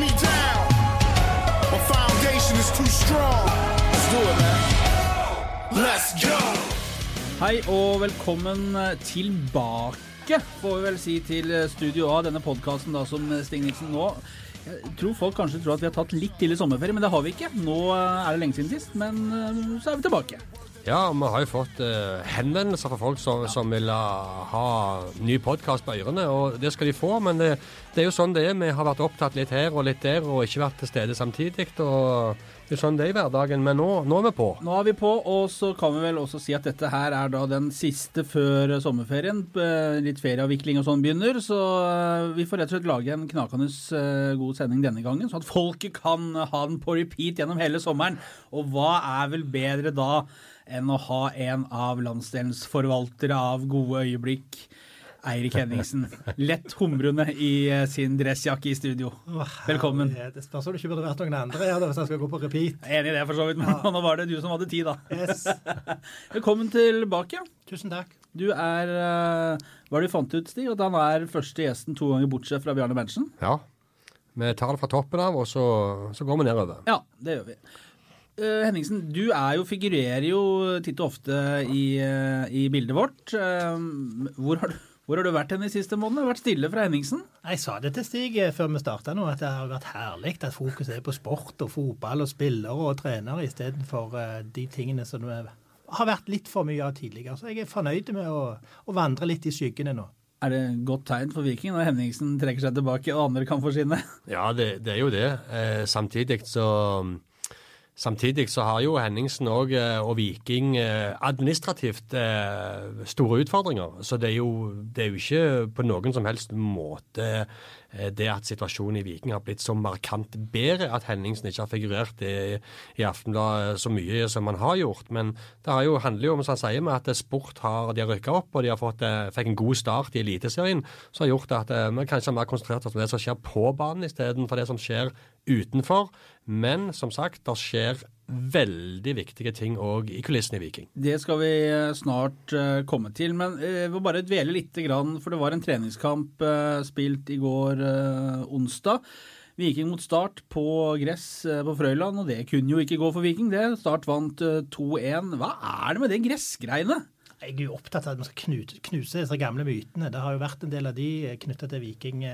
me down. My foundation is too strong. Let's do it, man. Let's go. Hei og velkommen tilbake, får vi vel si, til Studio A, denne podkasten som Stig nå Jeg tror folk kanskje tror at vi har tatt litt tidlig sommerferie, men det har vi ikke. Nå er det lenge siden sist, men eh, så er vi tilbake. Ja, vi har jo fått uh, henvendelser fra folk som, som vil ha, ha ny podkast på ørene, og det skal de få. Men det, det er jo sånn det er. Vi har vært opptatt litt her og litt der, og ikke vært til stede samtidig. og det er sånn det er i hverdagen, men nå, nå, er vi på. Nå er vi på, og så kan vi vel også si at dette her er da den siste før sommerferien. Eh, litt ferieavvikling og sånn begynner, så eh, vi får rett og slett lage en knakende eh, god sending denne gangen, sånn at folket kan ha den på repeat gjennom hele sommeren. Og hva er vel bedre da enn å ha en av landsdelens forvaltere av gode øyeblikk Eirik Henningsen. Lett humrende i eh, sin dressjakke i studio. Velkommen. Det spørs om det ikke burde vært noen andre her hvis jeg skal gå på repeat. Enig i det, for så vidt, men ja. nå var det du som hadde tid, da. Yes. Velkommen tilbake. Tusen takk. Du er eh, Hva er det du fant ut, Stig? At han er første gjesten to ganger bortsett fra Bjarne Berntsen? Ja. Vi tar det fra toppen av, og så, så går vi nedover. Ja, det gjør vi. Uh, Henningsen, du er jo, figurerer jo titt og ofte i, uh, i bildet vårt. Uh, hvor har du hvor har du vært hen de siste månedene? Vært stille fra Henningsen? Jeg sa det til Stig eh, før vi starta nå, at det har vært herlig at fokuset er på sport og fotball og spillere og trenere istedenfor uh, de tingene som det har vært litt for mye av tidligere. Så jeg er fornøyd med å, å vandre litt i skyggene nå. Er det godt tegn for Viking når Henningsen trekker seg tilbake og andre kan forsvinne? Ja, det, det er jo det. Eh, samtidig så Samtidig så har jo Henningsen og, eh, og Viking eh, administrativt eh, store utfordringer. Så det er, jo, det er jo ikke på noen som helst måte det at situasjonen i Viking har blitt så markant bedre at Henningsen ikke har figurert i, i Aftenbladet så mye som han har gjort. Men det har jo, handler jo om som han sier, med at sport har de har rykka opp, og de har fått, fikk en god start i Eliteserien, som har gjort at vi kanskje har mer konsentrert oss om det som skjer på banen, istedenfor det som skjer utenfor. Men som sagt, det skjer veldig viktige ting òg i kulissene i Viking. Det skal vi eh, snart uh, komme til. Men jeg vil bare dvele litt, for det var en treningskamp spilt i går onsdag. Viking mot Start på gress på Frøyland, og det kunne jo ikke gå for Viking. det. Start vant 2-1. Hva er det med det gressgreiene? Jeg er jo opptatt av at vi skal knuse, knuse disse gamle mytene. Det har jo vært en del av de knytta til Viking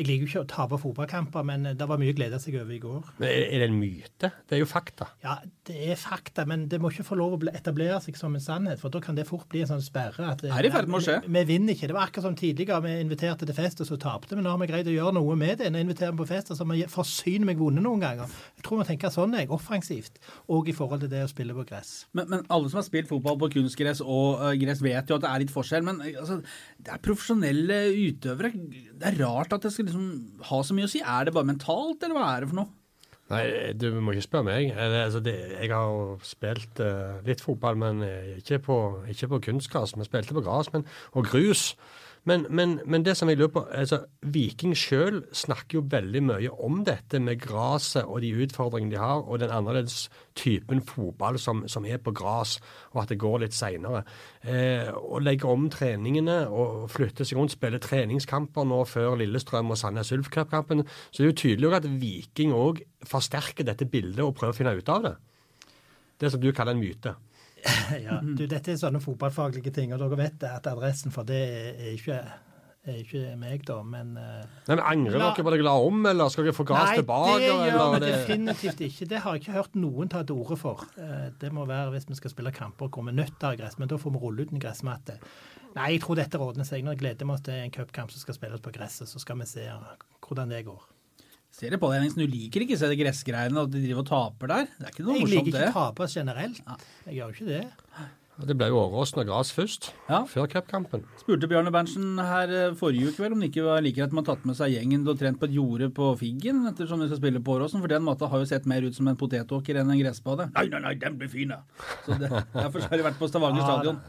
jeg liker jo ikke å tape fotballkamper, men det var mye å glede seg over i går. Men Er det en myte? Det er jo fakta. Ja, det er fakta, men det må ikke få lov å etablere seg som en sannhet. For da kan det fort bli en sånn sperre. At det, er i ferd med å skje. Vi, vi, vinner ikke. Det var akkurat som tidligere. Vi inviterte til fest, og så tapte vi. Nå har vi greid å gjøre noe med det. Nå inviterer vi på fest, og så har vi forsyner meg vunnet noen ganger. Jeg tror vi tenker sånn, jeg. Offensivt. Og i forhold til det å spille på gress. Men, men alle som har spilt fotball på kunstgress og uh, gress, vet jo at det er litt forskjell. Men altså, det er profesjonelle utøvere. Det er rart at det skal liksom ha så mye å si? Er det bare mentalt, eller hva er det for noe? Nei, du må ikke spørre meg. Altså, det, jeg har spilt uh, litt fotball, men ikke på, ikke på kunstgras. Vi spilte på gress og grus. Men, men, men, det som jeg lurer på, altså Viking sjøl snakker jo veldig mye om dette med gresset og de utfordringene de har, og den annerledes typen fotball som, som er på gress, og at det går litt seinere. Eh, og legge om treningene og flytte seg rundt, spille treningskamper nå før Lillestrøm og Sandnes Ulf Cup-kampen. Så det er jo tydelig at Viking òg forsterker dette bildet og prøver å finne ut av det. Det som du kaller en myte. ja, du, Dette er sånne fotballfaglige ting, og dere vet at adressen for det er ikke er ikke meg, da, men uh, Nei, men Angrer dere på det la om, eller skal dere få gass tilbake? Nei, det gjør vi definitivt ikke. Det har jeg ikke hørt noen ta til orde for. Uh, det må være hvis vi skal spille kamper og komme nødt til gress, men da får vi rulle ut en gressmatte. Nei, jeg tror dette ordner seg. Nå gleder vi oss til en cupkamp som skal spilles på gresset, så skal vi se hvordan det går. Ser det på deg, Du liker ikke å se de gressgreiene og at de driver og taper der? Det er ikke noe morsomt, det. Jeg liker ikke å tape generelt. Jeg gjør jo ikke det. Det ble jo overraskende gress først, ja. før cupkampen. Spurte Bjarne Berntsen her eh, forrige uke vel om det ikke var like greit man tatt med seg gjengen og trent på et jorde på Figgen ettersom de skal spille på Åråsen, for den matta har jo sett mer ut som en potetåker enn en gressbade. Nei, nei, nei, den blir fin, da! Så det, Derfor har de vært på Stavanger stadion.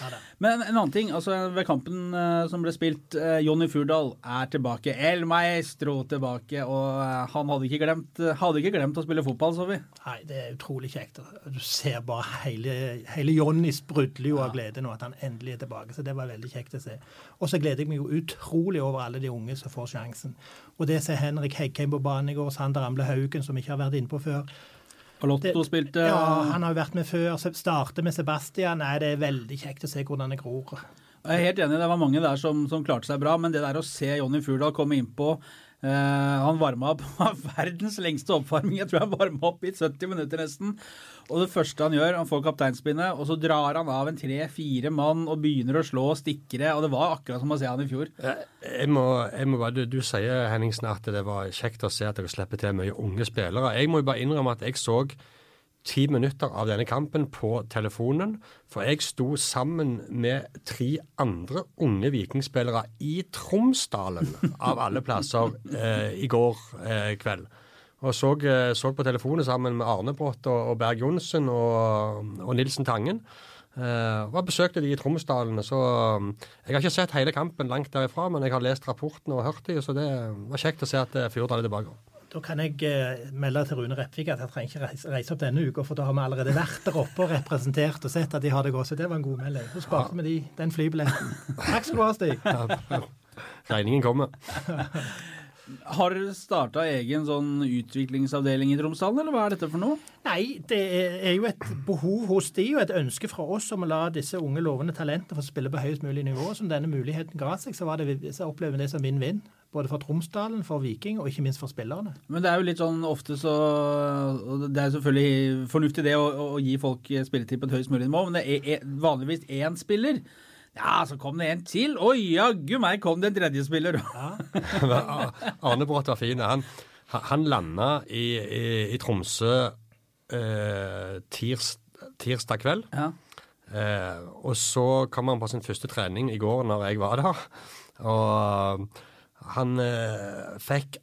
Ja, Men en annen ting, altså ved kampen uh, som ble spilt, uh, Jonny Furdal er tilbake. El Maestro tilbake, og uh, han hadde ikke, glemt, hadde ikke glemt å spille fotball, så vi. Nei, det er utrolig kjekt. Du ser bare hele, hele Jonnys sprudler jo av glede nå at han endelig er tilbake. Så det var veldig kjekt å se. Og så gleder jeg meg jo utrolig over alle de unge som får sjansen. Og det ser Henrik Heggheim på banen i går, Sander Amle Haugen, som ikke har vært innpå før. Palotto spilte Ja, han har jo vært med før. Starter med Sebastian. Nei, det er veldig kjekt å se hvordan det gror. Jeg er helt enig, det var mange der som, som klarte seg bra, men det der å se Jonny Furdal komme innpå Uh, Han varma opp verdens lengste oppvarming. Jeg tror han varma opp i 70 minutter nesten. Og det første han gjør, han får kapteinspinnet, og så drar han av en tre-fire mann og begynner å slå stikkere. Og det var akkurat som å se han i fjor. Jeg må, jeg må bare, du, du sier Henningsen, at det var kjekt å se at dere slipper til mye unge spillere. Jeg må jo bare innrømme at jeg så ti minutter av denne kampen på telefonen. For jeg sto sammen med tre andre unge vikingspillere i Tromsdalen, av alle plasser, eh, i går eh, kveld. Og så, eh, så på telefonen sammen med Arne Brått og, og Berg Johnsen og, og Nilsen Tangen. Uh, og besøkte de i Tromsdalen. Så um, jeg har ikke sett hele kampen langt derifra, men jeg har lest rapportene og hørt de, så det var kjekt å se at Fjordal er tilbake. Da kan jeg eh, melde til Rune Repvik at jeg trenger ikke reise, reise opp denne uka, for da har vi allerede vært der oppe og representert og sett at de har det godt. Så det var en god melding. Så sparte vi de, den flybilletten. Takk skal du ha, Stig. Regningen kommer. Har dere starta egen sånn utviklingsavdeling i Tromsdalen, eller hva er dette for noe? Nei, det er jo et behov hos de og et ønske fra oss om å la disse unge lovende talentene få spille på høyest mulig nivå. Som denne muligheten ga seg, så, var det, så opplever vi det som vinn-vinn. Både for Tromsdalen, for Viking og ikke minst for spillerne. Men det er jo litt sånn ofte så Det er selvfølgelig fornuftig det å, å gi folk spilletid på et høyest mulig nivå, men det er er vanligvis én spiller. Ja, så kom det en til. Å jaggu meg kom det en tredje spiller. Arne Brott var fin. Han, han landa i, i, i Tromsø eh, tirs, tirsdag kveld. Ja. Eh, og så kom han på sin første trening i går når jeg var der. Og han eh, fikk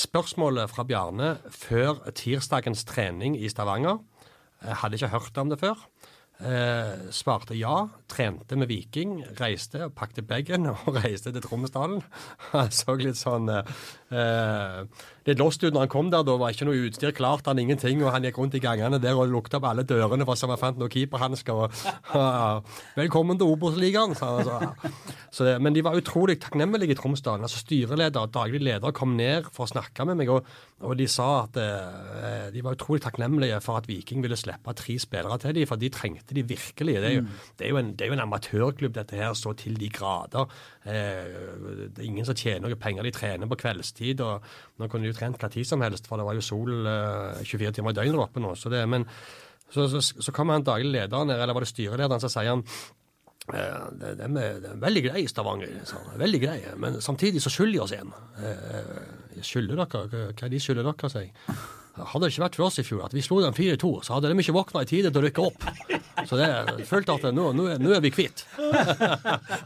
spørsmålet fra Bjarne før tirsdagens trening i Stavanger. Jeg hadde ikke hørt om det før. Eh, svarte ja, trente med Viking, reiste, og pakte bagen og reiste til Tromsdalen. Han så litt sånn eh, litt lost ut når han kom der. Da var ikke noe utstyr klart, han ingenting. Og han gikk rundt i gangene der og lukta på alle dørene for å se om han fant noen keeperhansker. Og, 'Velkommen til Obos-ligaen', sa han. Så, så det, men de var utrolig takknemlige i Tromsdalen. Altså Styreleder, og daglig leder, kom ned for å snakke med meg, og, og de sa at eh, de var utrolig takknemlige for at Viking ville slippe tre spillere til dem, for de trengte de virkelig. Det er jo, det er jo, en, det er jo en amatørklubb, dette her, så til de grader. Eh, det er ingen som tjener noe penger, de trener på kveldstid. Og Nå kunne de jo trent hva tid som helst, for det var jo sol eh, 24 timer i døgnet der oppe nå. så det, men så, så, så kommer han daglig leder ned, eller var det styrelederen, så sier han eh, det, det, er, det er veldig grei i Stavanger. Veldig grei. Men samtidig så skylder de oss en. Eh, skylder dere? Hva er de skylder dere, sier jeg. Hadde det ikke vært for oss i fjor, at vi slo dem 4-2, så hadde de ikke våkna i tide til å rykke opp. Så det, jeg følte at nå, nå, er, nå er vi kvitt.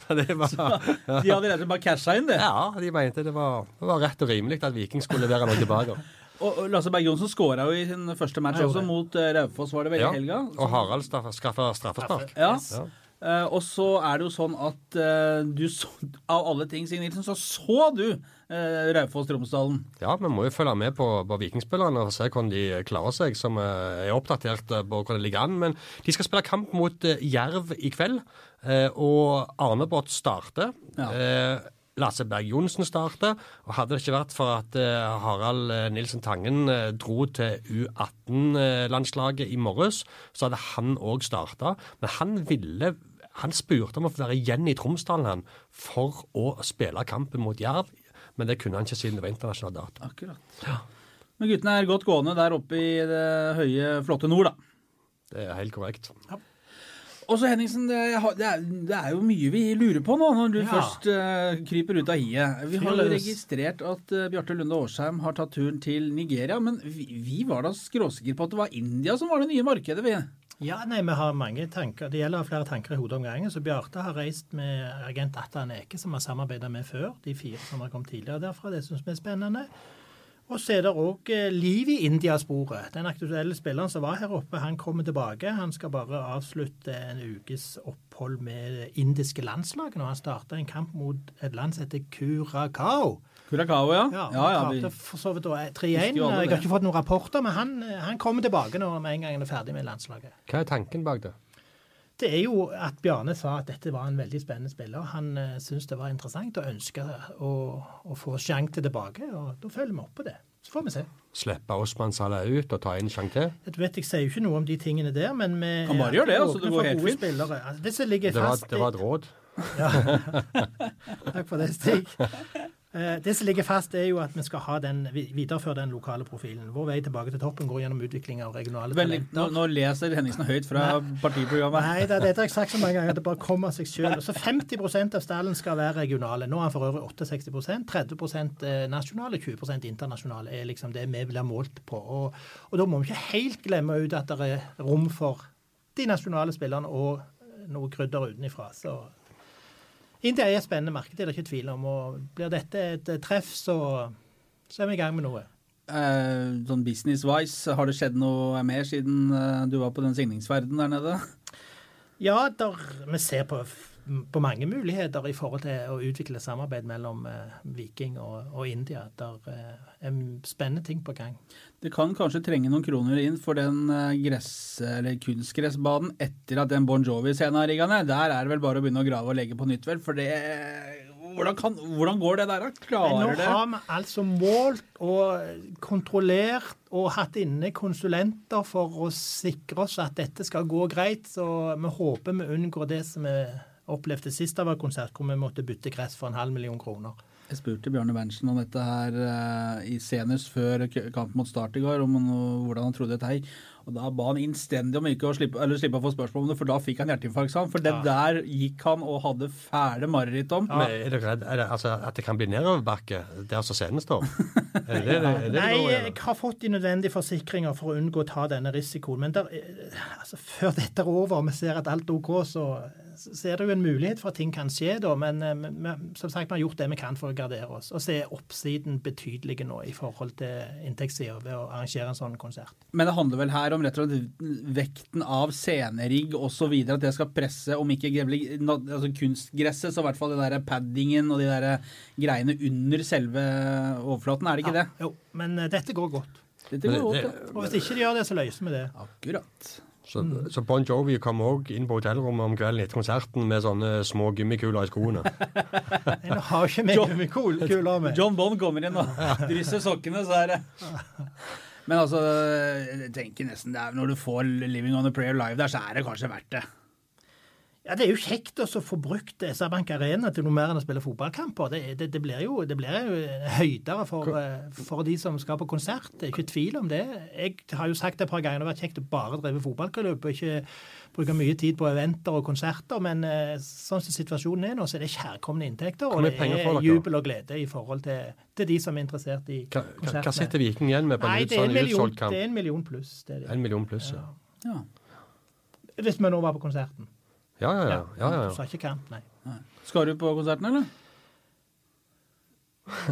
De hadde rett og slett bare casha inn det. ja, de mente det var, det var rett og rimelig at Viking skulle levere noe tilbake. Og Lasse Berg Johnsen skåra jo i sin første match også, mot eh, Raufoss, var det vel i Ja. helga? Og Harald skaffa straffespark. Ja. Ja. Uh, og så er det jo sånn at uh, du så, av alle ting, Signe Nilsen, så så du uh, Raufoss-Tromsdalen. Ja, vi må jo følge med på, på vikingspillerne og se hvordan de klarer seg, som eh, er oppdatert eh, på hvordan det ligger an. Men de skal spille kamp mot eh, Jerv i kveld, eh, og Arne Brott starter. Ja. Eh, Lasse Berg Johnsen starter. Og hadde det ikke vært for at uh, Harald eh, Nilsen Tangen uh, dro til U18-landslaget i morges, så hadde han òg starta. Men han ville han spurte om å få være igjen i Tromsdalen for å spille kampen mot Jerv. Men det kunne han ikke siden det var internasjonal dato. Akkurat. Men guttene er godt gående der oppe i det høye, flotte nord, da. Det er helt korrekt. Og så Henningsen, det er, det, er, det er jo mye vi lurer på nå, når du Ja. først uh, kryper ut av hiet. Vi har jo registrert at uh, Bjarte Lunde Årsheim har tatt turen til Nigeria, men vi, vi var da skråsikre på at det var India som var det nye markedet, vi. Ja, nei, vi har mange tanker. Det gjelder flere tanker i hodet om gangen. Så Bjarte har reist med agent Atta Eke, som vi har samarbeidet med før. De fire som har kommet tidligere derfra. Det syns vi er spennende. Og så er det òg liv i Indiasporet. Den aktuelle spilleren som var her oppe, han kommer tilbake. Han skal bare avslutte en ukes opphold med det indiske landslaget. når han starter en kamp mot et land som heter Curacao. Curacao, ja. Ja, ja, ja han vi, for så vidt da 3-1. Jeg har ikke fått noen rapporter, men han, han kommer tilbake når med en gang han er ferdig med landslaget. Hva er tanken bak det? det er jo at Bjarne sa at dette var en veldig spennende spiller. Han uh, syntes det var interessant og ønska å, å få til tilbake. og Da følger vi opp på det. Så får vi se. Slippe Osman Salah ut og ta inn Chang til? Jeg vet, jeg sier jo ikke noe om de tingene der, men vi Kan bare gjøre det, altså, det går helt fint. spillere. Altså, det som Det var, fast det var et råd. Ja. Takk for det, Stig. Eh, Det som ligger fast, er jo at vi skal ha den, videreføre den lokale profilen. Vår vei tilbake til toppen går gjennom utvikling av regionale Veldig, nå, talenter. nå leser Henningsen høyt fra partiprogrammet. Nei, det, dette har jeg sagt så mange ganger det bare kommer av seg sjøl. Så 50% av stallen skal være regionale. Nå er han for øvrig 68% 30 eh, nasjonale, 20 internasjonale er liksom det vi ha målt på. Og, og da må vi ikke helt glemme ut at det er rom for de nasjonale spillerne og noe krydder utenifra. Så India er et spennende marked, det er det ikke tvil om. Og blir dette et eh, treff, så, så er vi i gang med noe. Eh, sånn business-wise, har det skjedd noe mer siden eh, du var på den signingsverden der nede? Ja, der, vi ser på, på mange muligheter i forhold til å utvikle samarbeid mellom eh, Viking og, og India. Der eh, er spennende ting på gang. Det kan kanskje trenge noen kroner inn for den eh, gress, eller kunstgressbanen etter at den Bon Jovi-scenen er rigga ned. Der er det vel bare å begynne å grave og legge på nytt, vel. For det Hvordan, kan, hvordan går det der, da? Klarer det? Nå har vi altså målt og kontrollert og hatt inne konsulenter for å sikre oss at dette skal gå greit. Så vi håper vi unngår det som vi opplevde sist det var konsert, hvor vi måtte bytte gress for en halv million kroner. Jeg spurte Bjarne Berntsen om dette her eh, i senest før kampen mot Start i går, om han, hvordan han trodde dette gikk. Og Da ba han innstendig om ikke å slippe, eller slippe å få spørsmål om det, for da fikk han hjerteinfarkt. sa han. For det Ja. der gikk han og hadde fæle mareritt om. Men er du redd er det, altså, at det kan bli nedoverbakke der som scenen står? Er det det, er det, det Nei, jeg har fått de nødvendige forsikringer for å unngå å ta denne risikoen. Men der, eh, altså, før dette er over og vi ser at alt er OK, så, så er det jo en mulighet for at ting kan skje da. Men eh, vi- vi- som sagt, vi har gjort det vi kan for å gardere oss. Og så er oppsiden betydelig nå i forhold til inntektssida ved å arrangere en sånn konsert. Men det handler vel her om rett og slett vekten av scenerigg osv. At det skal presse, om ikke grevlig- altså kunstgresset, så i hvert fall det der paddingen og de der greiene under selve overflaten. Er det ikke det? Jo, men eh, dette går godt. Dette går Men godt, ja. Og hvis ikke de gjør det, så løser vi det. Akkurat. Så, så Bon Jovi kom òg inn på hotellrommet om kvelden etter konserten med sånne små gummikuler i skoene. Nå har ikke vi gummikuler med. John Bond kommer inn og drysser sokkene, så er det Men altså, jeg tenker nesten det er, når du får Living on a Prayer live der, så er det kanskje verdt det. Ja, Det er jo kjekt å få brukt SR-Bank Arena til noe mer enn å spille fotballkamper. Det, det, det blir jo, det blir jo høydere for, eh, for de som skal på konsert. Det er ikke tvil om det. Jeg har jo sagt det et par ganger, det har vært kjekt å bare drive fotballklubb og ikke bruke mye tid på eventer og konserter. Men eh, sånn som situasjonen er nå, så er det kjærkomne inntekter. Og det er jubel og glede i forhold til, til de som er interessert i Hva, hva, hva sitter Viking igjen med på en, Nei, sånn utsolgt kamp? det er en million pluss. Det er det. En million pluss, ja. Ja. Hvis vi nå var på konserten. Ja, ja, ja. ja, ja, Du sa ikke kamp, nei. Skal du på konserten, eller?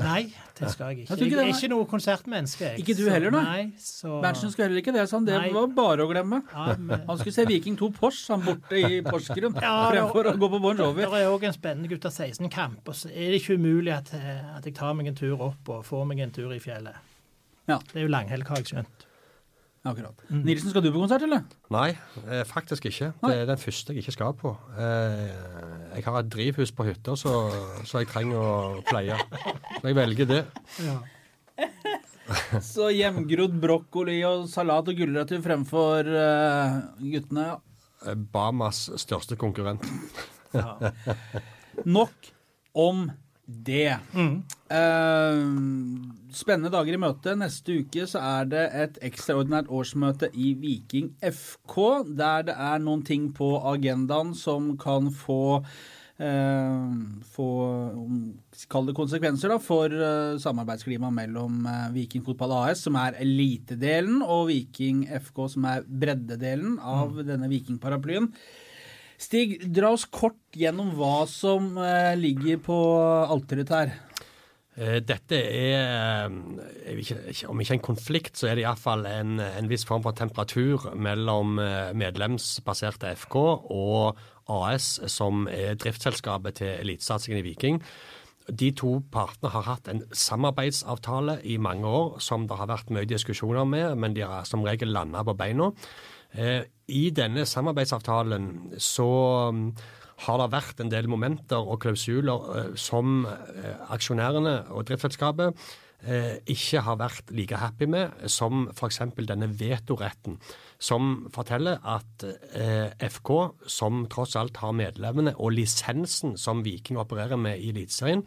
Nei, det skal jeg ikke. Jeg ikke Jeg er ikke noe konsertmenneske. jeg. Ikke du heller, da? Nei, så... Berntsen skulle heller ikke det, sa han. Det Nei. var bare å glemme. Ja, men- Han skulle se Viking 2 Pors, han borte i Porsgrunn, Ja, fremfor å gå på Bon Jovi. Det er òg en spennende gutter 16-kamp. Og så er det ikke umulig at, eh, at jeg tar meg en tur opp og får meg en tur i fjellet. Ja. Det er jo langhelg, har jeg skjønt. Akkurat. Mm. Nilsen, skal du på konsert, eller? Nei, eh, faktisk ikke. Det er den første jeg ikke skal på. Eh, jeg har et drivhus på hytta, så, så jeg trenger å pleie. Så jeg velger det. Så hjemgrodd brokkoli og salat og gulrøtter fremfor eh, guttene. ja. Bamas største konkurrent. Ja. Nok om det. Eh, spennende dager i møte. Neste uke så er det et ekstraordinært årsmøte i Viking FK, der det er noen ting på agendaen som kan få uh, få kall det konsekvenser da, for uh, samarbeidsklimaet mellom Viking Fotball AS, som er elitedelen, og Viking FK, som er breddedelen av denne Viking-paraplyen. Stig, dra oss kort gjennom hva som eh, ligger på alteret her. Eh, Dette er eh, Om ikke en konflikt, så er det iallfall en, en viss form for temperatur mellom medlemsbaserte FK og AS, som er driftsselskapet til elitesatsingen i Viking. De to partene har hatt en samarbeidsavtale i mange år som det har vært mye diskusjoner med, men de har som regel landa på beina. Eh, I denne samarbeidsavtalen så mm, har det vært en del momenter og klausuler eh, som eh, aksjonærene og driftsselskapet ikke har vært like happy med, som f.eks. denne vetoretten, som forteller at FK, som tross alt har medlemmene, og lisensen som Viking opererer med i Eliteserien,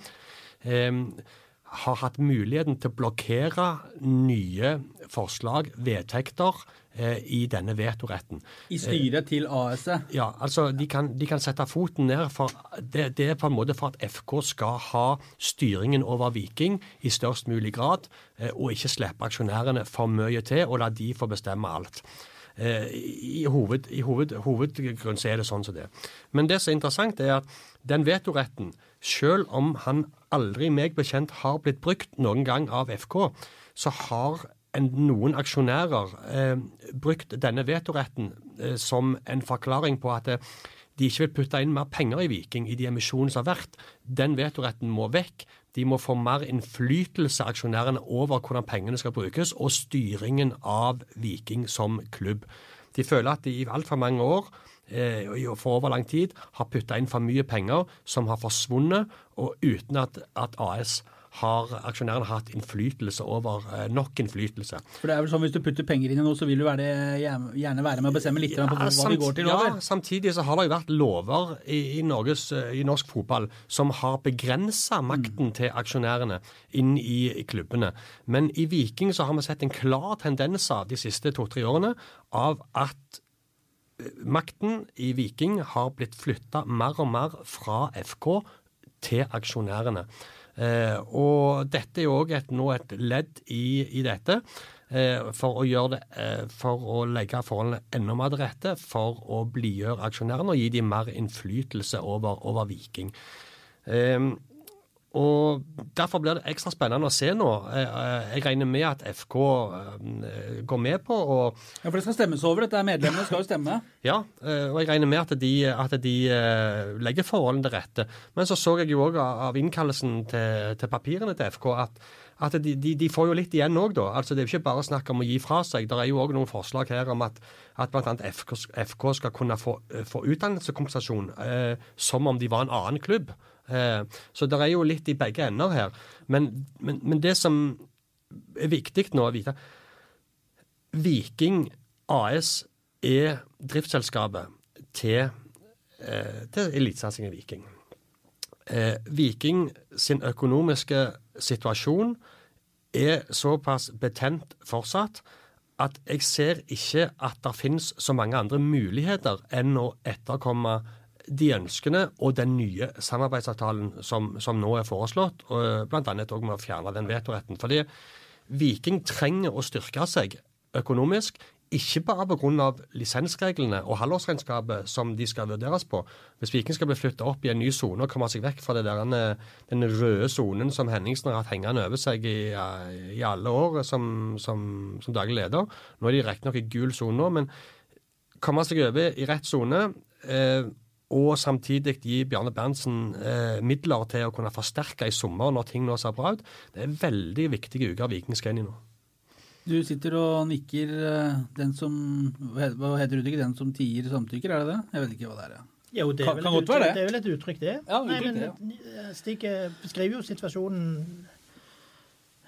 har hatt muligheten til å blokkere nye forslag, vedtekter, eh, i denne vetoretten. I styret til AS-et. Ja, altså de kan, de kan sette foten ned. for det, det er på en måte for at FK skal ha styringen over Viking i størst mulig grad, eh, og ikke slippe aksjonærene for mye til og la de få bestemme alt. Eh, I, hoved, i hoved, hovedgrunn så er det sånn som det. Men det som er interessant, er at den vetoretten, selv om han aldri meg bekjent har blitt brukt noen gang av FK, så har en, noen aksjonærer eh, brukt denne vetoretten eh, som en forklaring på at eh, de ikke vil putte inn mer penger i Viking i de emisjonene som har vært. Den vetoretten må vekk. De må få mer innflytelse, aksjonærene, over hvordan pengene skal brukes, og styringen av Viking som klubb. De føler at de i altfor mange år for over lang tid har putta inn for mye penger som har forsvunnet, og uten at, at AS har aksjonærene hatt innflytelse over eh, nok innflytelse. For det er vel sånn Hvis du putter penger inn i noe, så vil du være, gjerne være med å bestemme litt ja, på hva samt, de går til? Over. Ja, samtidig så har det jo vært lover i, i, Norges, eh, i norsk fotball som har begrensa makten mm. til aksjonærene inn i, i, klubbene. Men i Viking så har vi sett en klar tendens av de siste to-tre årene av at eh, makten i Viking har blitt flytta mer og mer fra FK til aksjonærene. Eh, og dette er jo òg nå et ledd i, i dette. Eh, for å det, eh, for å legge forholdene enda mer til rette for å blidgjøre aksjonærene og gi dem mer innflytelse over, over Viking. Og Derfor blir det ekstra spennende å se nå. Jeg regner med at FK går med på å Ja, For det skal stemmes over dette? Medlemmene skal jo stemme? Ja, og jeg regner med at de, at de legger forholdene til rette. Men så så jeg jo òg av innkallelsen til, til, papirene til FK at, at de, de, de, får jo litt igjen òg, da. Altså Det er jo ikke bare snakk om å gi fra seg. Det er jo òg noen forslag her om at, at bl.a. FK, FK skal kunne få, få utdannelseskompensasjon eh, som om de var en annen klubb. Eh, så det er jo litt i begge ender her. Men, men, men det som er viktig nå å vite Viking AS er driftsselskapet til, eh, til elitesatsingen Viking. Eh, Viking sin økonomiske situasjon er såpass betent fortsatt at jeg ser ikke at det finnes så mange andre muligheter enn å etterkomme de ønskene og den nye samarbeidsavtalen som, som nå er foreslått, og bl.a. òg med å fjerne den vetoretten. Fordi Viking trenger å styrke seg økonomisk, ikke bare pga. lisensreglene og halvårsregnskapet som de skal vurderes på. Hvis Viking skal bli flytta opp i en ny sone og komme seg vekk fra der, den røde sonen som Henningsen har hatt hengende over seg i, i alle år som, som, som, daglig leder Nå er de riktignok i gul sone men komme seg over i rett sone. Eh, og samtidig gi Bjarne Berntsen eh, midler til å kunne forsterke i sommer når ting nå ser bra ut. Det er veldig viktige uker Viking skal inn i nå. Du sitter og nikker. Eh, den som Hva heter uttrykket? Den som tier samtykker, er det det? Jeg vet ikke hva det er. Jo, det er, kan, kan uttrykk, det. det er vel et uttrykk, det. Ja, uttrykk, Nei, men, det, ja. Stig eh, beskriver jo situasjonen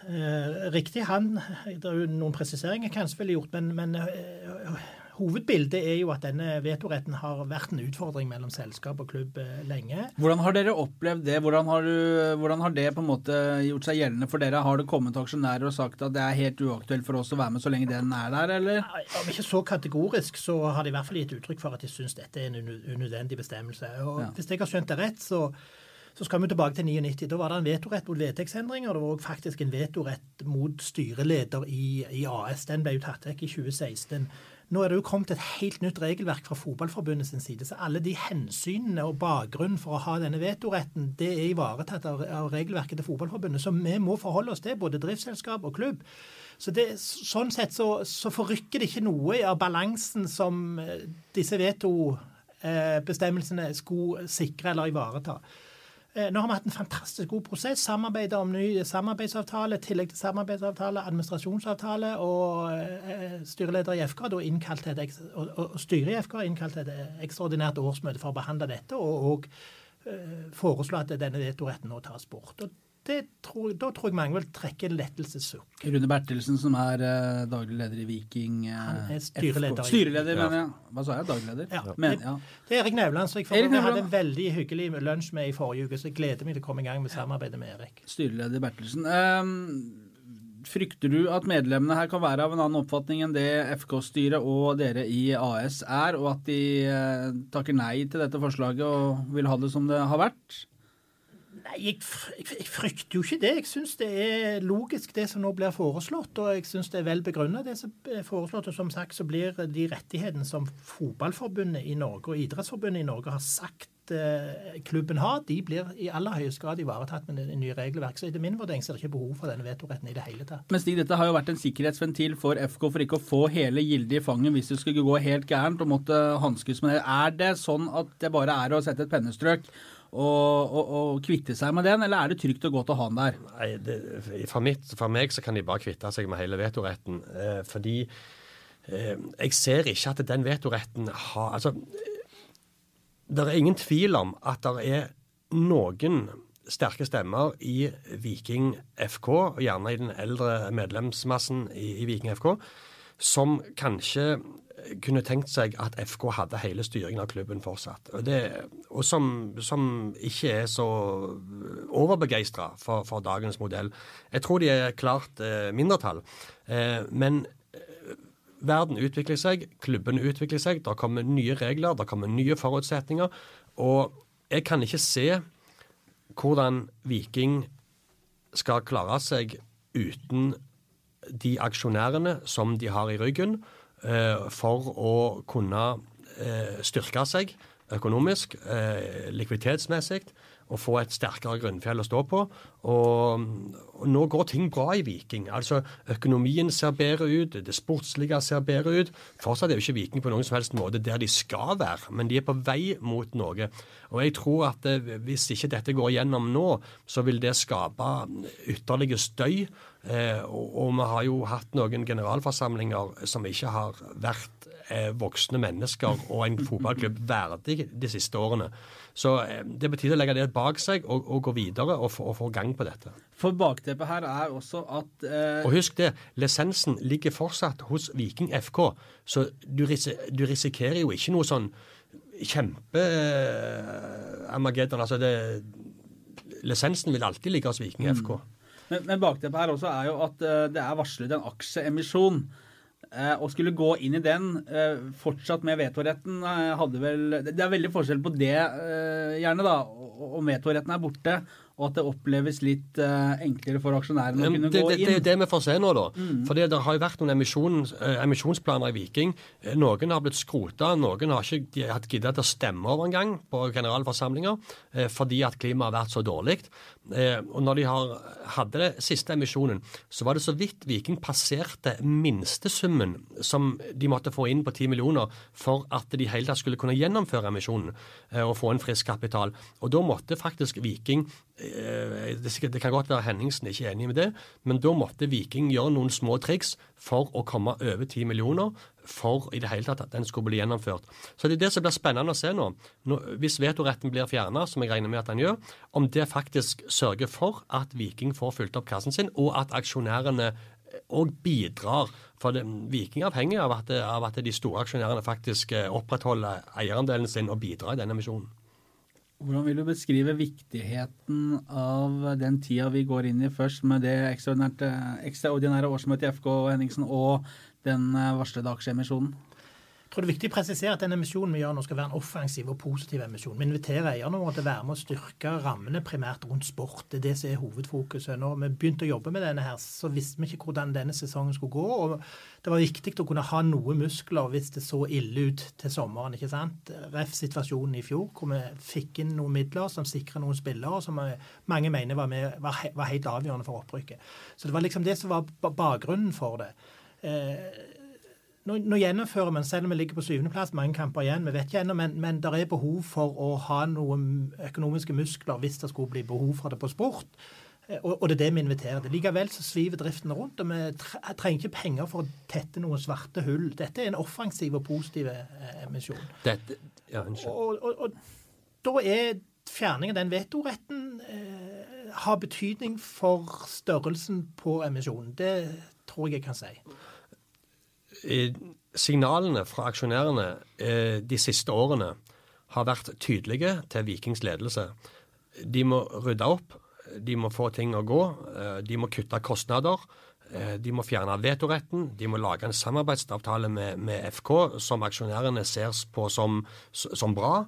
eh, riktig. Han, Det er jo noen presiseringer kanskje ville gjort, men, men eh, Hovedbildet er jo at denne vetoretten har vært en utfordring mellom selskap og klubb eh, lenge. Hvordan har dere opplevd det? Hvordan har, du, hvordan har, det på en måte gjort seg gjeldende for dere? Har det kommet aksjonærer og sagt at det er helt uaktuelt for oss å være med så lenge den er der, eller? Om ikke så kategorisk, så har de i hvert fall gitt uttrykk for at de syns dette er en unødvendig bestemmelse. Og ja. Hvis jeg har skjønt det rett, så så skal vi tilbake til 99. Da var det en vetorett mot vedtektsendringer. Det var òg faktisk en vetorett mot styreleder i, i, AS. Den ble jo tatt vekk i 2016. Nå er det jo kommet et helt nytt regelverk fra Fotballforbundet sin side. Så alle de hensynene og bakgrunnen for å ha denne vetoretten, det er ivaretatt av, regelverket til Fotballforbundet. Så vi må forholde oss til, både driftsselskap og klubb. Så det, Sånn sett så, så, forrykker det ikke noe av balansen som eh, disse vetobestemmelsene skulle sikre eller ivareta. Eh, Nå har vi hatt en fantastisk god prosess. Samarbeidet om ny samarbeidsavtale, tillegg til samarbeidsavtale, administrasjonsavtale. Og eh, styreleder i FK da innkalt til et, og, styret i FK har innkalt til et ekstraordinært årsmøte for å behandle dette, og, og eh, foreslå at denne vetoretten nå tas bort. Og tror, da tror jeg mange vil trekke en lettelsessukk. Rune Bertelsen, som er eh, daglig leder i Viking eh, Han er styreleder FK. i- Styreleder, Ja. mener jeg. Hva sa jeg? Daglig leder? Ja. Men, ja. Det er Erik Nevland, som jeg, Erik jeg hadde en veldig hyggelig lunsj med i forrige uke, så jeg gleder meg til å komme i gang med samarbeidet med Erik. Styreleder Bertelsen. Um, frykter du at medlemmene her kan være av en annen oppfatning enn det FK-styret og dere i AS er, og at de uh, takker nei til dette forslaget og vil ha det som det har vært? Jeg, jeg frykter jo ikke det. Jeg syns det er logisk det som nå blir foreslått, og jeg syns det er vel begrunnet det som er foreslått. Og som sagt så blir de rettighetene som Fotballforbundet i Norge og Idrettsforbundet i Norge har sagt eh, klubben har, de blir i aller høyeste grad ivaretatt med det nye regelverket. Så etter min vurdering så er det ikke behov for denne vetoretten i det hele tatt. Men Stig, dette har jo vært en sikkerhetsventil for FK for ikke å få hele gildet i fanget hvis det skulle gå helt gærent og måtte hanskes med det. Er det sånn at det bare er å sette et pennestrøk og, og, og kvitte seg med den, eller er det trygt og godt å ha den der? Nei, det, for, mitt, for meg så kan de bare kvitte seg med hele vetoretten. Eh, fordi eh, jeg ser ikke at den vetoretten har Altså, det er ingen tvil om at det er noen sterke stemmer i Viking FK, og gjerne i den eldre medlemsmassen i, i Viking FK, som kanskje kunne tenkt seg at FK hadde hele styringen av klubben fortsatt. Og, det, og som, som ikke er så overbegeistra for, for dagens modell. Jeg tror de er klart eh, mindretall. Eh, men eh, verden utvikler seg, klubbene utvikler seg, det kommer nye regler, det kommer nye forutsetninger. Og jeg kan ikke se hvordan Viking skal klare seg uten de aksjonærene som de har i ryggen, eh, for å kunne eh, styrke seg økonomisk, eh, likviditetsmessig, og få et sterkere grunnfjell å stå på. Og, og nå går ting bra i Viking. Altså, Økonomien ser bedre ut, det sportslige ser bedre ut. Fortsatt er jo ikke Viking på noen som helst måte der de skal være, men de er på vei mot noe. Og jeg tror at hvis ikke dette går gjennom nå, så vil det skape ytterligere støy. Eh, og, og vi har jo hatt noen generalforsamlinger som ikke har vært eh, voksne mennesker og en fotballklubb verdig de siste årene. Så eh, det betyr å legge det bak seg og, og gå videre og og få gang på dette. For bakteppet her er også at eh, Og husk det, lisensen ligger fortsatt hos Viking FK, så du, ris du risikerer jo ikke noe sånn kjempe eh, Armageddon. Altså det, lisensen vil alltid ligge hos Viking FK. Men, men bakteppet her også er jo at eh, det er varslet en aksjeemisjon. Eh, Å skulle gå inn i den eh, fortsatt med vetoretten eh, hadde vel Det er veldig forskjell på det, eh, gjerne, da, om vetoretten er borte, og at det oppleves litt uh, enklere for aksjonærene å kunne Det, gå det, det er det vi får se nå, da. For det har jo vært noen emisjons, eh, emisjonsplaner i Viking. Eh, Noen har blitt skrota, noen har ikke hatt giddet å stemme over engang på generalforsamlinger eh, fordi at klimaet har vært så dårlig. Eh, og når de har, hadde det siste emisjonen, så var det så vidt Viking passerte minstesummen som de måtte få inn på 10 millioner for at de hele tatt skulle kunne gjennomføre emisjonen eh, og få en frisk kapital. Og da måtte faktisk Viking det, er sikkert- det kan godt være Henningsen ikke er enig med det, men da måtte Viking gjøre noen små triks for å komme over 10 millioner for i det hele tatt at den skulle bli gjennomført. Så det er det som blir spennende å se nå. hvis vetoretten blir fjerna, som jeg regner med at den gjør, om det faktisk sørger for at Viking får fylt opp kassen sin, og at aksjonærene òg bidrar. For det, Viking er avhengig av at, av at de store aksjonærene faktisk eh, opprettholder eierandelen sin og bidrar i denne misjonen. Hvordan vil du beskrive viktigheten av den tida vi går inn i først, med det ekstraordinære, ekstraordinære årsmøtet i FK Henningsen og den eh, varslede aksjeemisjonen? Tror det er viktig å presisere at den emisjonen vi gjør nå skal være en offensiv og positiv emisjon. Vi inviterer eierne våre til å være med å styrke rammene primært rundt sport. Det er det som er hovedfokuset. Når vi begynte å jobbe med denne her, så visste vi ikke hvordan denne sesongen skulle gå. og Det var viktig å kunne ha noe muskler hvis det så ille ut til sommeren. ikke sant? Ref situasjonen i fjor, hvor vi fikk inn noen midler som sikra noen spillere som mange mener var, med, var, he, var helt avgjørende for opprykket. Så det var liksom det som var ba- bakgrunnen for det. Eh, nå, nå gjennomfører vi, selv om vi ligger på syvendeplass, mange kamper igjen, vi vet ikke ennå, men, men det er behov for å ha noen økonomiske muskler hvis det skulle bli behov for det på sport. Eh, Og, og det er det vi inviterer til. Likevel så sviver driften rundt, og vi trenger ikke penger for å tette noen svarte hull. Dette er en offensiv og positiv eh, emisjon. Dette, ja. Og, og, og da er fjerning av den vetoretten eh, har betydning for størrelsen på emisjonen. Det tror jeg jeg kan si. Signalene fra aksjonærene eh, de siste årene har vært tydelige til Vikings ledelse. De må rydde opp, de må få ting å gå, eh, de må kutte kostnader. eh, De må fjerne vetoretten, de må lage en samarbeidsavtale med, med FK som aksjonærene ser på som, som bra.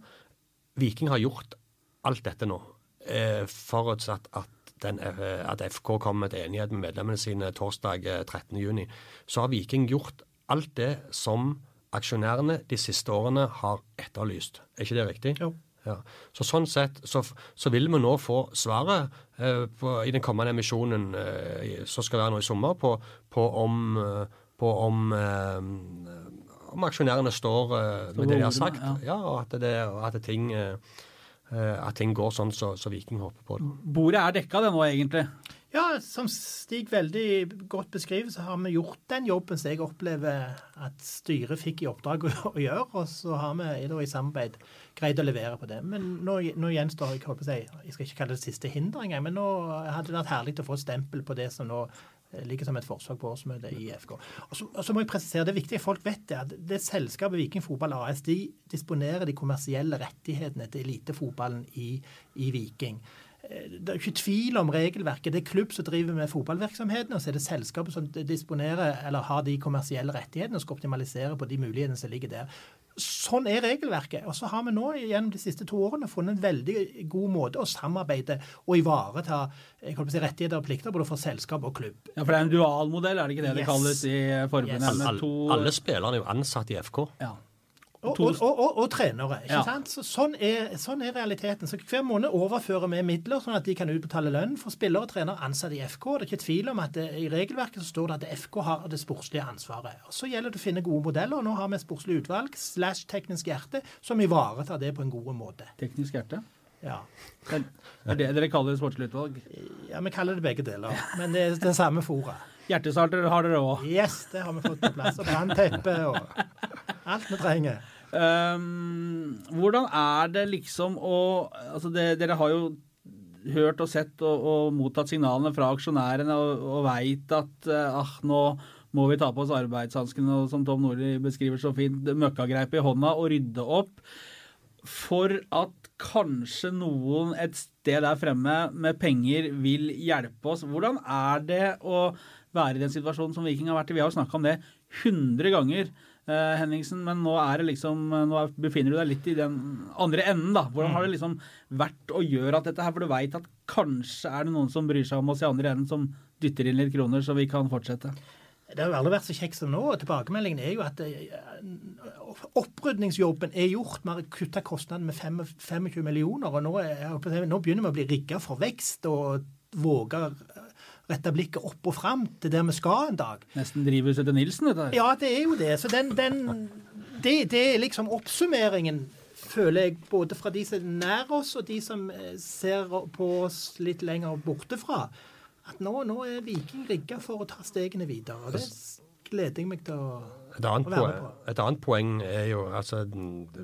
Viking har gjort alt dette nå, forutsatt at, den, at FK kommer til enighet med medlemmene sine torsdag eh, 13.6. Så har Viking gjort alt det som aksjonærene de siste årene har etterlyst. Er ikke det riktig? Jo. Ja. Så sånn sett så, så vil vi nå få svaret eh, på, i den kommende emisjonen eh, som skal være nå i sommer, på, på om, eh, på om, eh, om aksjonærene står eh, med det de har sagt. Ja. Ja, og at, det, at, ting, eh, at ting går sånn som så, så Viking håper på. det. Bordet er dekka det nå, egentlig. Ja, som Stig veldig godt beskriver, så har vi gjort den jobben som jeg opplever at styret fikk i oppdrag å, gjøre, og så har vi i samarbeid greid å levere på det. Men nå, nå gjenstår jeg, å si, jeg skal ikke kalle det siste hinder engang, men nå hadde det vært herlig å få et stempel på det som nå eh, ligger som et forslag på årsmøtet i FK. Og så, og så må jeg presisere, Det er viktig at folk vet det, at det selskapet Viking Fotball AS de disponerer de kommersielle rettighetene til elitefotballen i, i Viking. Det er ikke tvil om regelverket. Det er klubb som driver med fotballvirksomheten, og så er det selskapet som disponerer eller har de kommersielle rettighetene og skal optimalisere på de mulighetene som ligger der. Sånn er regelverket. Og så har vi nå gjennom de siste to årene funnet en veldig god måte å samarbeide og ivareta jeg si, rettigheter og plikter både for selskap og klubb. Ja, For det er en dualmodell, er det ikke det det kalles i forbundet? Yes. Alle, to, alle spillerne er jo ansatt i FK. ja. Og, og, og, og, trenere. ikke Ja. sant? Så sånn, er, sånn er realiteten. Så Hver måned overfører vi midler, sånn at de kan utbetale lønn for spillere og trenere ansatt i FK. Det er ikke tvil om at det, I regelverket så står det at FK har det sportslige ansvaret. Og Så gjelder det å finne gode modeller. og Nå har vi sportslig utvalg slash teknisk hjerte som ivaretar det på en god måte. Teknisk hjerte. Ja. Det er det dere kaller sportslig utvalg. ja, Vi kaller det begge deler, men det er det samme fora. Hjertestarter har dere òg. Yes, det har vi fått på plass. Og brannteppe og alt vi trenger. Um, hvordan er det liksom å altså det, Dere har jo hørt og sett og, og mottatt signalene fra aksjonærene og, og veit at eh, ah, nå må vi ta på oss arbeidshanskene og som Tom Nordli beskriver så fint, møkkagreipet i hånda og rydde opp. For at kanskje noen et sted der fremme med penger vil hjelpe oss. Hvordan er det å være i den situasjonen som Viking har vært i? Vi har jo snakka om det 100 ganger. Eh, Henningsen, men nå er det liksom Nå er- befinner du deg litt i den andre enden, da. Hvordan har det liksom vært å gjøre at dette her? For du veit at kanskje er det noen som bryr seg om oss i andre enden, som dytter inn litt kroner, så vi kan fortsette. Det har jo aldri vært så kjekt som nå. og Tilbakemeldingen er jo at eh, opprydningsjobben er gjort. Vi har kutta kostnadene med 25 millioner. og nå, er, nå begynner vi å bli rigga for vekst og våger rette blikket opp og fram til der vi skal en dag. Nesten drivhuset til Nilsen, dette her. Ja, det er jo det. Så den, den det, det er liksom oppsummeringen, føler jeg, både fra de som er nær oss, og de som eh, ser på oss litt lenger borte fra. At nå, nå er Viking rigga for å ta stegene videre. Det gleder jeg meg til å Et annet, poeng, et annet poeng er jo altså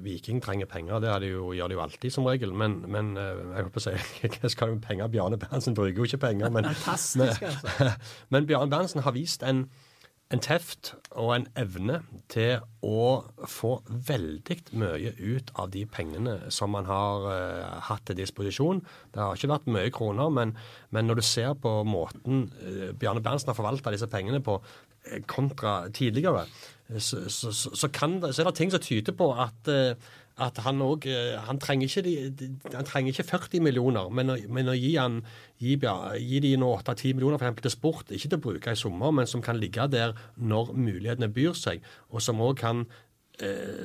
Viking trenger penger, det er det jo, gjør de jo alltid som regel. Men, men jeg jeg håper å si, hva skal du med penger? Bjarne Berntsen bruker jo ikke penger. Men, Fantastisk, altså. men Bjarne Berntsen har vist en, en teft og en evne til å få veldig mye ut av de pengene som man har uh, hatt til disposisjon. Det har ikke vært mye kroner, men, men når du ser på måten uh, Bjarne Berntsen har forvalta disse pengene på eh, kontra tidligere, eh, så, så, så, kan så er det ting som tyder på at eh, at han òg Han han trenger ikke 40 millioner, men å, men å gi, han, gi, gi de nå 8-10 millioner for til sport, ikke til å bruke i sommer, men som kan ligge der når mulighetene byr seg, og som òg kan eh,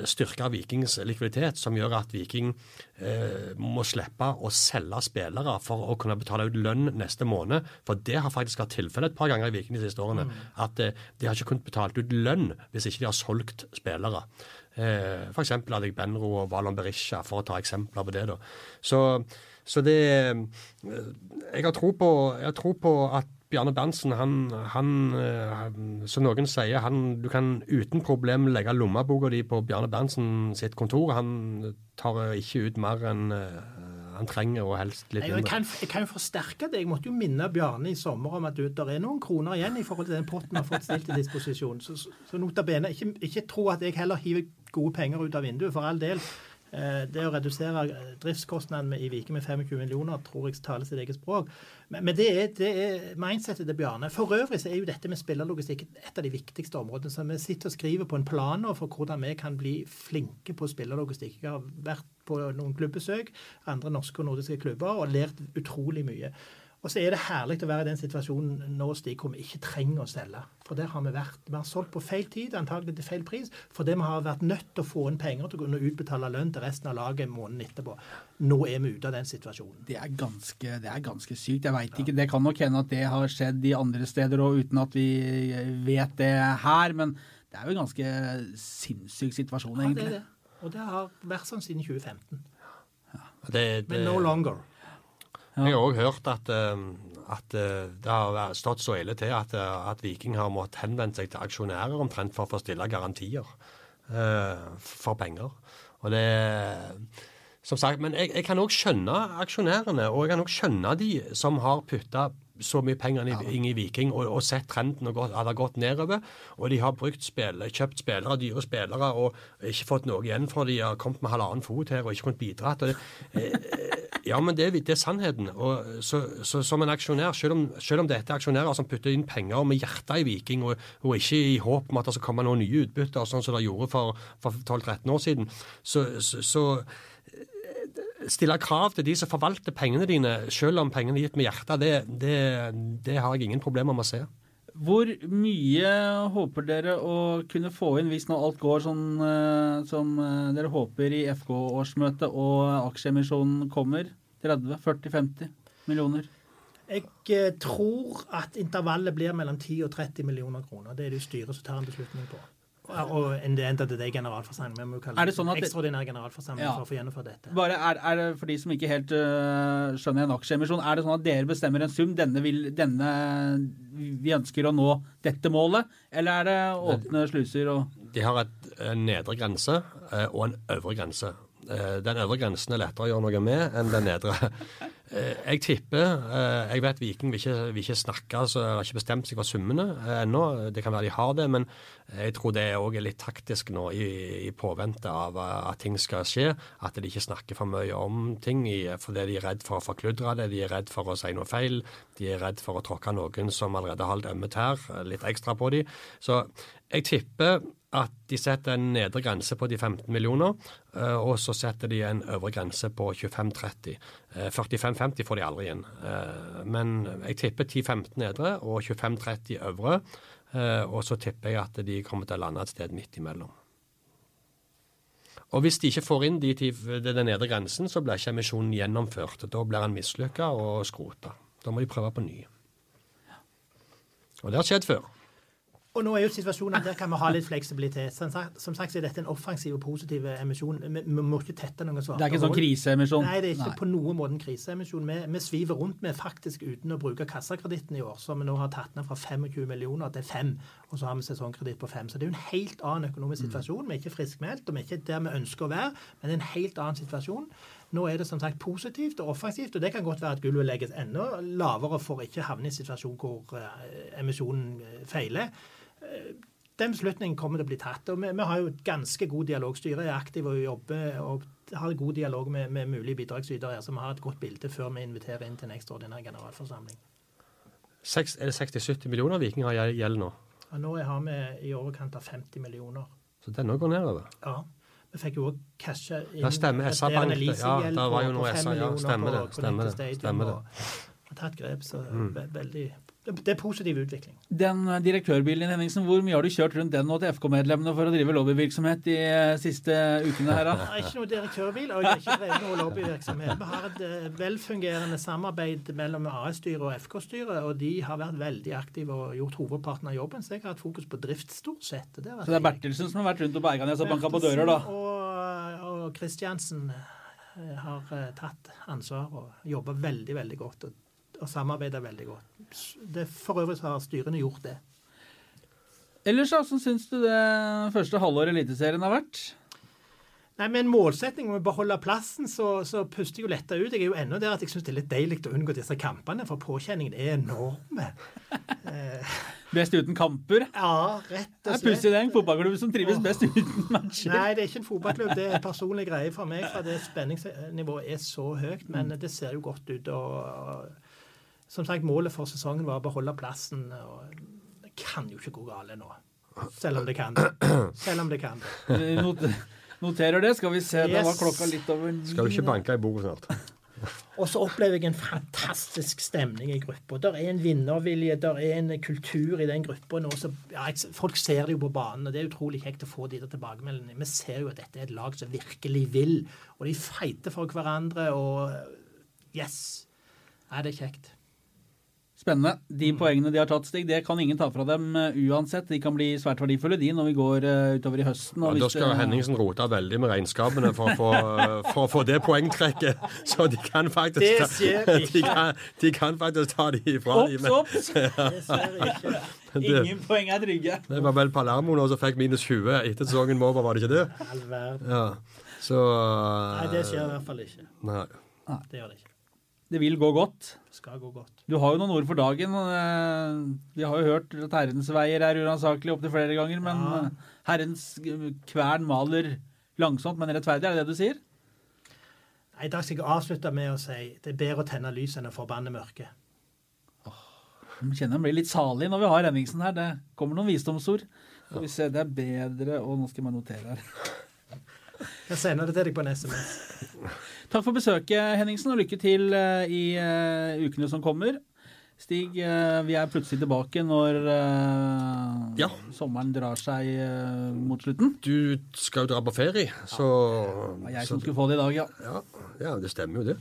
styrke Vikings likviditet, som gjør at Viking eh, må slippe å selge spillere for å kunne betale ut lønn neste måned. For det har faktisk vært tilfellet et par ganger i Viking de siste årene. At eh, de har ikke kunnet betalt ut lønn hvis ikke de har solgt spillere. Eh, F.eks. Adek Benro og Valon Berisha, for å ta eksempler på det. da. Så, så det eh, Jeg har tro på, jeg har tro på at Bjarne Berntsen, han, han, eh, som noen sier, han, du kan uten problem legge lommeboka di på Bjarne Berntsen sitt kontor. Han tar ikke ut mer enn eh, han trenger, og helst litt jeg, mindre. kan, jeg kan jo forsterke det. Jeg måtte jo minne Bjarne i sommer om at det er noen kroner igjen i forhold til den potten vi har fått stilt til disposisjon. Så, så, så nota bene, ikke, ikke tro at jeg heller hiver gode penger ut av vinduet, for all del. Eh, Det å redusere driftskostnadene i viken med 25 millioner tror jeg taler sitt eget språk. Men det, er, det er mindsetet til Bjarne. For øvrig så er jo dette med spillerlogistikk et av de viktigste områdene. Så vi sitter og skriver på en plan nå for hvordan vi kan bli flinke på spillerlogistikk. Jeg har vært på noen klubbesøk, andre norske og nordiske klubber, og lært utrolig mye. Og så er det herlig å være i den situasjonen nå, Stig, hvor vi ikke trenger å selge. For der har vi vært. Vi har solgt på feil tid, antagelig til feil pris, fordi vi har vært nødt til å få inn penger til å kunne utbetale lønn til resten av laget måneden etterpå. Nå er vi ute av den situasjonen. Det er ganske, det er ganske sykt. Jeg vet ikke. Det kan nok hende at det har skjedd i andre steder òg, uten at vi vet det her. Men det er jo en ganske sinnssyk situasjon, Ja, det egentlig. er det. Og det har vært sånn siden 2015. Det, Men no longer. Jeg har òg hørt at, eh, at eh, det har stått så ille til at, eh, at Viking har måttet henvende seg til aksjonærer omtrent for å få stille garantier for penger. Og det som sagt, Men jeg, jeg kan òg skjønne aksjonærene, og jeg kan òg skjønne de som har putta så mye penger inn i, Viking og, og sett trenden og gått, at gått nedover. Og de har brukt spill, kjøpt spillere, dyre spillere, og ikke fått noe igjen for de har kommet med halvannen fot her og ikke kunnet bidra. Det, eh, ja, men det, det er sannheten. Og så, så som en aksjonær, selv om, selv om dette er aksjonærer som putter inn penger med hjertet i Viking, og, og ikke i håp om at det skal komme noen nye utbytter, sånn som det gjorde for, for 12-13 år siden, så, så, eh, stille krav til de som forvalter pengene dine, selv om pengene er gitt med hjertet, det, det, det har jeg ingen problemer med å se. Hvor mye håper dere å kunne få inn hvis nå alt går sånn eh, som eh, dere håper i FK-årsmøtet og aksjeemisjonen kommer? 30, 40, 50 millioner? Jeg eh, tror at intervallet blir mellom 10 og 30 millioner kroner. Det er det styret som tar en beslutning på. Og og en end of the generalforsamling. Vi må kalle Er det sånn ekstraordinær generalforsamling Ja. for å få gjennomført dette. Bare er, er det For de som ikke helt uh, skjønner en aksjeemisjon, er det sånn at dere bestemmer en sum? Denne, vil, denne Vi ønsker å nå dette målet? Eller er det åpne sluser og De har et, en nedre grense eh, og en øvre grense. Eh, Den øvre grensen er lettere å gjøre noe med enn den nedre. Eh, Jeg tipper eh, Jeg vet Viking vil ikke, vil ikke snakke, så har ikke bestemt seg for summene ennå. Det kan være de har det, men jeg tror det òg er litt taktisk nå i, i påvente av at ting skal skje. At de ikke snakker for mye om ting fordi de er redd for å forkludre det. De er redd for å si noe feil. De er redd for å tråkke noen som allerede har litt ømme tær, litt ekstra på dem. Så jeg tipper at de setter en nedre grense på de 15 millioner, eh, og så setter de en øvre grense på 25-30. Eh, 45-50 får de aldri inn. Eh, Men jeg tipper 10-15 nedre og 25-30 øvre. eh, Og så tipper jeg at de kommer til å lande et sted midt imellom. Og hvis de ikke får inn de den nedre grensen, så blir ikke emisjonen gjennomført. Da blir den mislykka og skrota. Da må de prøve på ny. Og det har skjedd før. Og nå er jo situasjonen at der kan vi ha litt fleksibilitet. Som sagt, som sagt så er dette en offensiv og positiv emisjon. Vi, vi må ikke tette noen svake Det er ikke sånn kriseemisjon? Nei, det er ikke på noen måte en kriseemisjon. Vi, vi sviver rundt med faktisk uten å bruke kassakreditten i år, som vi nå har tatt ned fra 25 millioner til 5, og så har vi sesongkreditt på 5. Så det er jo en helt annen økonomisk situasjon. Vi er ikke friskmeldt, og vi er ikke der vi ønsker å være, men det er en helt annen situasjon. Nå er det som sagt positivt og offensivt, og det kan godt være at gulvet legges enda lavere for ikke havne i en situasjon hvor eh, emisjonen eh, feiler. Den beslutningen kommer til å bli tatt. og Vi, vi har jo ganske god dialog. Styret er aktive og jobber og har god dialog med, med mulige bidragsytere, så vi har et godt bilde før vi inviterer inn til en ekstraordinær generalforsamling. 6, er det 60-70 millioner Viking har gjeld nå? Og nå har vi i overkant av 50 millioner. Så denne går nedover. Ja. Vi fikk jo òg casha inn Ja, stemmer. SA Bank, ja, der var jo noe SA, ja, stemmer det, stemmer det, stemmer det. Har tatt grep, så Mm. veldig Det er positiv utvikling. Den eh, direktørbilen Henningsen, hvor mye har du kjørt rundt den nå til FK-medlemmene for å drive lobbyvirksomhet de eh, siste ukene her, da? Har ikke noe direktørbil, og jeg har ikke drevet noe lobbyvirksomhet. Vi har et eh, velfungerende samarbeid mellom AS-styret og FK-styret, og de har vært veldig aktive og gjort hovedparten av jobben. Så jeg har hatt fokus på drift, stort sett. Det Så det er Bertelsen som har vært rundt og berga ned og banka på dører, da? Og, og Kristiansen eh, har eh, tatt ansvar og jobba veldig, veldig godt. Og, og samarbeida veldig godt. Det, for øvrig så har styrene gjort det. Ellers, da, hvordan syns du det første halvåret i Eliteserien har vært? Nei, Med en målsetting om å beholde plassen, så, så puster jeg jo letta ut. Jeg er jo ennå der at jeg syns det er litt deilig å unngå disse kampene, for påkjenningen er enorme. Best uten kamper? Ja, rett og slett. pussig, det er en fotballklubb som trives best uten matcher. Nei, det er ikke en fotballklubb. Det er en personlig greie for meg, for det spenningsnivået er så høyt. Men det ser jo godt ut. og Som sagt, målet for sesongen var å beholde plassen. og Det kan jo ikke gå galt nå. Selv om det kan. Selv om det kan. Noterer det. Skal vi se, da var klokka litt over ni. Skal du ikke banke i bordet snart? Og så opplever jeg en fantastisk stemning i gruppa. Der er en vinnervilje, der er en kultur i den gruppa nå. Så, ja, folk ser det jo på banen, og det er utrolig kjekt å få de der tilbakemeldingene. Vi ser jo at dette er et lag som virkelig vil, og de feiter for hverandre, og yes. Ja, det er kjekt. Spennende. De Mm. poengene de har tatt, Stig, det kan ingen ta fra dem uh, uansett. De kan bli svært verdifulle, de, når vi går uh, utover i høsten. Ja, da skal det- Henningsen rote veldig med regnskapene for å få, for å få det poengtrekket. Så de kan faktisk Det ta, skjer de ikke. kan, de kan faktisk ta de ifra dem. Opps, men opps! Dessverre ikke. Ingen poeng er trygge. Det var vel Palermo nå som fikk minus 20 etter sesongen var over, var det ikke det? All verden. Ja. Så Nei, det skjer i hvert fall ikke. Nei. Det gjør det ikke. Det vil gå godt. Det skal gå godt. Du har jo noen ord for dagen. uh, Vi har jo hørt at herrens veier er uransakelig opptil flere ganger, men Ja. uh, herrens kvern maler langsomt, men rettferdig. Er det det du sier? Nei, I dag skal jeg avslutte med å si det er bedre å tenne lys enn å forbanne mørket. Jeg kjenner jeg blir litt salig når vi har Henningsen her. Det kommer noen visdomsord. Skal vi se, det er bedre Og nå skal jeg bare notere her. Jeg sender det til deg på en SMS. Takk for besøket, Henningsen, og lykke til eh, i eh, ukene som kommer. Stig, eh, vi er plutselig tilbake når Ja. sommeren drar seg mot slutten. Du skal jo dra på ferie, så Det var jeg som skulle få det i dag, ja. ja, ja, det stemmer jo det.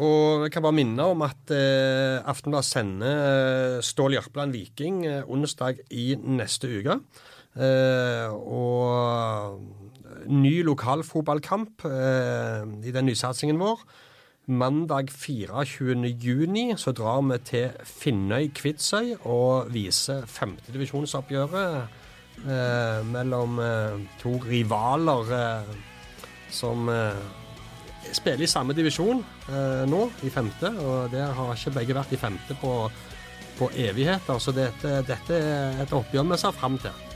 Og jeg kan bare minne om at eh, Aftenblad sender Stål Jørpeland Viking onsdag i neste uke. Eh, og ny lokalfotballkamp eh, i den nysatsingen vår. Mandag 24. juni så drar vi til Finnøy-Kvitsøy og viser femtedivisjonsoppgjøret eh, mellom eh, to rivaler eh, som eh, spiller i samme divisjon eh, nå, i femte. Og der har ikke begge vært i femte på, på evigheter, så dette, dette er et oppgjør vi ser fram til.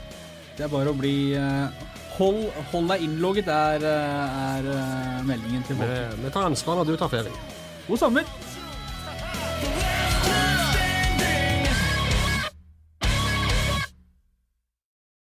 Det er bare å bli eh, Hold, hold deg innlogget, er, eh, er eh, meldingen til folk. vi tar ansvar når du tar ferie. God sommer!